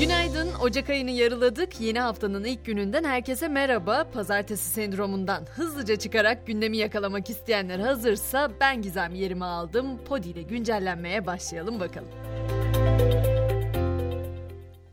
Günaydın. Ocak ayını yarıladık. Yeni haftanın ilk gününden herkese merhaba. Pazartesi sendromundan hızlıca çıkarak gündemi yakalamak isteyenler hazırsa ben Gizem yerimi aldım. Podi ile güncellenmeye başlayalım bakalım.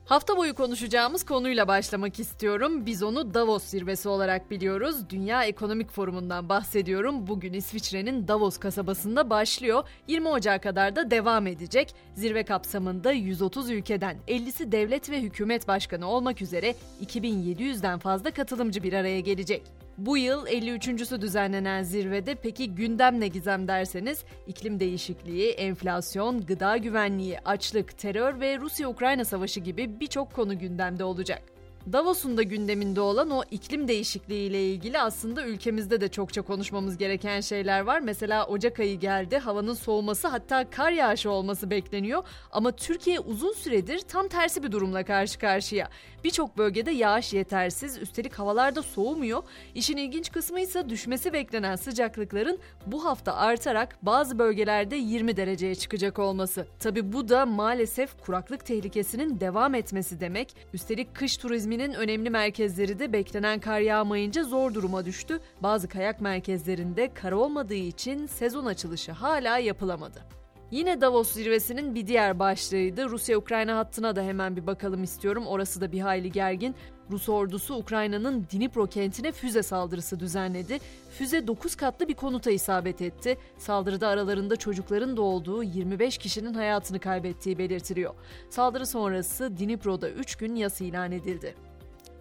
Hafta boyu konuşacağımız konuyla başlamak istiyorum. Biz onu Davos zirvesi olarak biliyoruz. Dünya Ekonomik Forumu'ndan bahsediyorum. Bugün İsviçre'nin Davos kasabasında başlıyor. 20 Ocak'a kadar da devam edecek. Zirve kapsamında 130 ülkeden 50'si devlet ve hükümet başkanı olmak üzere 2700'den fazla katılımcı bir araya gelecek. Bu yıl 53.sü düzenlenen zirvede peki gündem ne gizem derseniz iklim değişikliği, enflasyon, gıda güvenliği, açlık, terör ve Rusya-Ukrayna savaşı gibi birçok konu gündemde olacak. Davos'un da gündeminde olan o iklim değişikliği ile ilgili aslında ülkemizde de çokça konuşmamız gereken şeyler var. Mesela Ocak ayı geldi, havanın soğuması hatta kar yağışı olması bekleniyor. Ama Türkiye uzun süredir tam tersi bir durumla karşı karşıya. Birçok bölgede yağış yetersiz, üstelik havalarda soğumuyor. İşin ilginç kısmı ise düşmesi beklenen sıcaklıkların bu hafta artarak bazı bölgelerde 20 dereceye çıkacak olması. Tabi bu da maalesef kuraklık tehlikesinin devam etmesi demek. Üstelik kış turizminin önemli merkezleri de beklenen kar yağmayınca zor duruma düştü. Bazı kayak merkezlerinde kar olmadığı için sezon açılışı hala yapılamadı. Yine Davos zirvesinin bir diğer başlığıydı. Rusya-Ukrayna hattına da hemen bir bakalım istiyorum. Orası da bir hayli gergin. Rus ordusu Ukrayna'nın Dnipro kentine füze saldırısı düzenledi. Füze 9 katlı bir konuta isabet etti. Saldırıda aralarında çocukların da olduğu 25 kişinin hayatını kaybettiği belirtiliyor. Saldırı sonrası Dnipro'da 3 gün yas ilan edildi.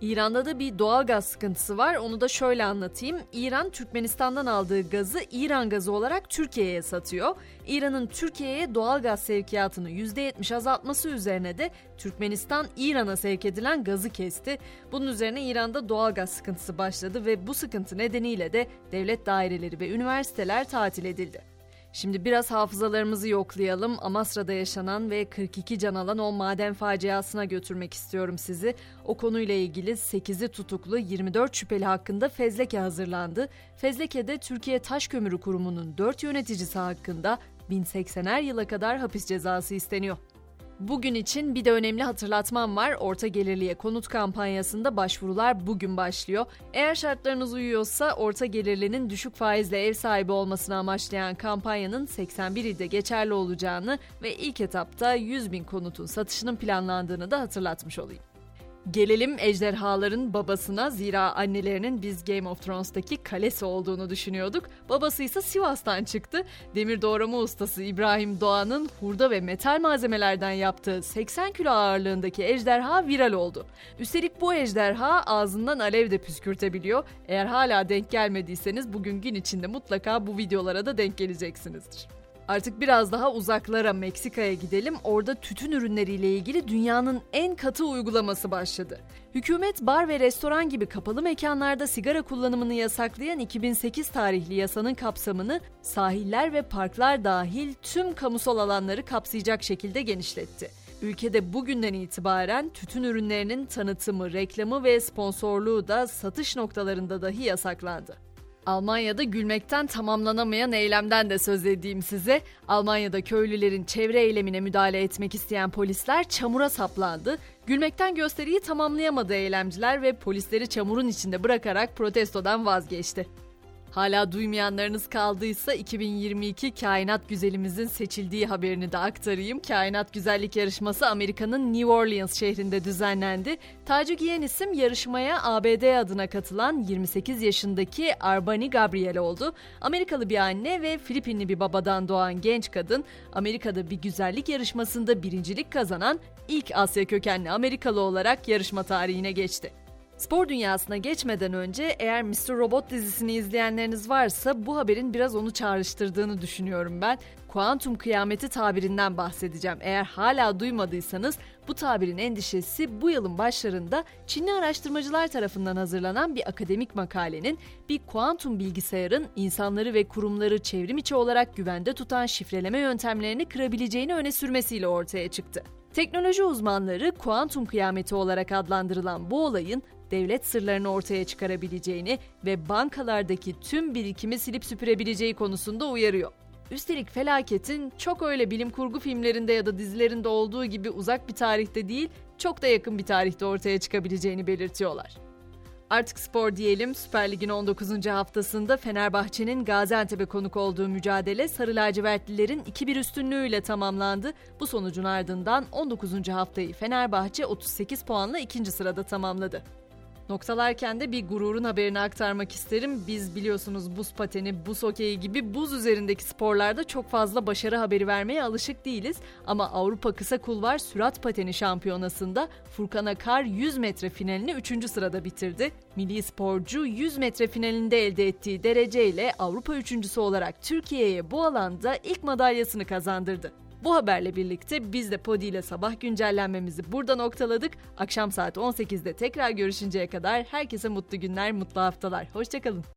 İran'da da bir doğal gaz sıkıntısı var. Onu da şöyle anlatayım. İran Türkmenistan'dan aldığı gazı İran gazı olarak Türkiye'ye satıyor. İran'ın Türkiye'ye doğal gaz sevkiyatını %70 azaltması üzerine de Türkmenistan İran'a sevk edilen gazı kesti. Bunun üzerine İran'da doğal gaz sıkıntısı başladı ve bu sıkıntı nedeniyle de devlet daireleri ve üniversiteler tatil edildi. Şimdi biraz hafızalarımızı yoklayalım. Amasra'da yaşanan ve 42 can alan o maden faciasına götürmek istiyorum sizi. O konuyla ilgili 8'i tutuklu 24 şüpheli hakkında fezleke hazırlandı. Fezlekede Türkiye Taş Kömürü Kurumu'nun 4 yöneticisi hakkında 1080'er yıla kadar hapis cezası isteniyor. Bugün için bir de önemli hatırlatmam var. Orta gelirliye konut kampanyasında başvurular bugün başlıyor. Eğer şartlarınız uyuyorsa orta gelirlinin düşük faizle ev sahibi olmasını amaçlayan kampanyanın 81 ilde geçerli olacağını ve ilk etapta 100 bin konutun satışının planlandığını da hatırlatmış olayım. Gelelim ejderhaların babasına zira annelerinin biz Game of Thrones'taki kalesi olduğunu düşünüyorduk. Babası ise Sivas'tan çıktı. Demir doğrama ustası İbrahim Doğan'ın hurda ve metal malzemelerden yaptığı 80 kilo ağırlığındaki ejderha viral oldu. Üstelik bu ejderha ağzından alev de püskürtebiliyor. Eğer hala denk gelmediyseniz bugün gün içinde mutlaka bu videolara da denk geleceksinizdir. Artık biraz daha uzaklara Meksika'ya gidelim. Orada tütün ürünleriyle ilgili dünyanın en katı uygulaması başladı. Hükümet bar ve restoran gibi kapalı mekanlarda sigara kullanımını yasaklayan 2008 tarihli yasanın kapsamını sahiller ve parklar dahil tüm kamusal alanları kapsayacak şekilde genişletti. Ülkede bugünden itibaren tütün ürünlerinin tanıtımı, reklamı ve sponsorluğu da satış noktalarında dahi yasaklandı. Almanya'da gülmekten tamamlanamayan eylemden de söz edeyim size. Almanya'da köylülerin çevre eylemine müdahale etmek isteyen polisler çamura saplandı. Gülmekten gösteriyi tamamlayamadı eylemciler ve polisleri çamurun içinde bırakarak protestodan vazgeçti. Hala duymayanlarınız kaldıysa 2022 Kainat Güzelimizin seçildiği haberini de aktarayım. Kainat Güzellik Yarışması Amerika'nın New Orleans şehrinde düzenlendi. Tacı giyen isim yarışmaya ABD adına katılan 28 yaşındaki Arbani Gabriel oldu. Amerikalı bir anne ve Filipinli bir babadan doğan genç kadın Amerika'da bir güzellik yarışmasında birincilik kazanan ilk Asya kökenli Amerikalı olarak yarışma tarihine geçti. Spor dünyasına geçmeden önce eğer Mr. Robot dizisini izleyenleriniz varsa bu haberin biraz onu çağrıştırdığını düşünüyorum ben. Kuantum kıyameti tabirinden bahsedeceğim. Eğer hala duymadıysanız bu tabirin endişesi bu yılın başlarında Çinli araştırmacılar tarafından hazırlanan bir akademik makalenin bir kuantum bilgisayarın insanları ve kurumları çevrim içi olarak güvende tutan şifreleme yöntemlerini kırabileceğini öne sürmesiyle ortaya çıktı. Teknoloji uzmanları kuantum kıyameti olarak adlandırılan bu olayın devlet sırlarını ortaya çıkarabileceğini ve bankalardaki tüm birikimi silip süpürebileceği konusunda uyarıyor. Üstelik felaketin çok öyle bilim kurgu filmlerinde ya da dizilerinde olduğu gibi uzak bir tarihte değil, çok da yakın bir tarihte ortaya çıkabileceğini belirtiyorlar. Artık spor diyelim. Süper Lig'in 19. haftasında Fenerbahçe'nin Gaziantep'e konuk olduğu mücadele Sarı Lacivertlilerin 2-1 üstünlüğüyle tamamlandı. Bu sonucun ardından 19. haftayı Fenerbahçe 38 puanla ikinci sırada tamamladı. Noktalarken de bir gururun haberini aktarmak isterim. Biz biliyorsunuz buz pateni, buz hokeyi gibi buz üzerindeki sporlarda çok fazla başarı haberi vermeye alışık değiliz. Ama Avrupa Kısa Kulvar Sürat Pateni Şampiyonası'nda Furkan Akar 100 metre finalini 3. sırada bitirdi. Milli sporcu 100 metre finalinde elde ettiği dereceyle Avrupa üçüncüsü olarak Türkiye'ye bu alanda ilk madalyasını kazandırdı. Bu haberle birlikte biz de Podi ile sabah güncellenmemizi burada noktaladık. Akşam saat 18'de tekrar görüşünceye kadar herkese mutlu günler, mutlu haftalar. Hoşçakalın.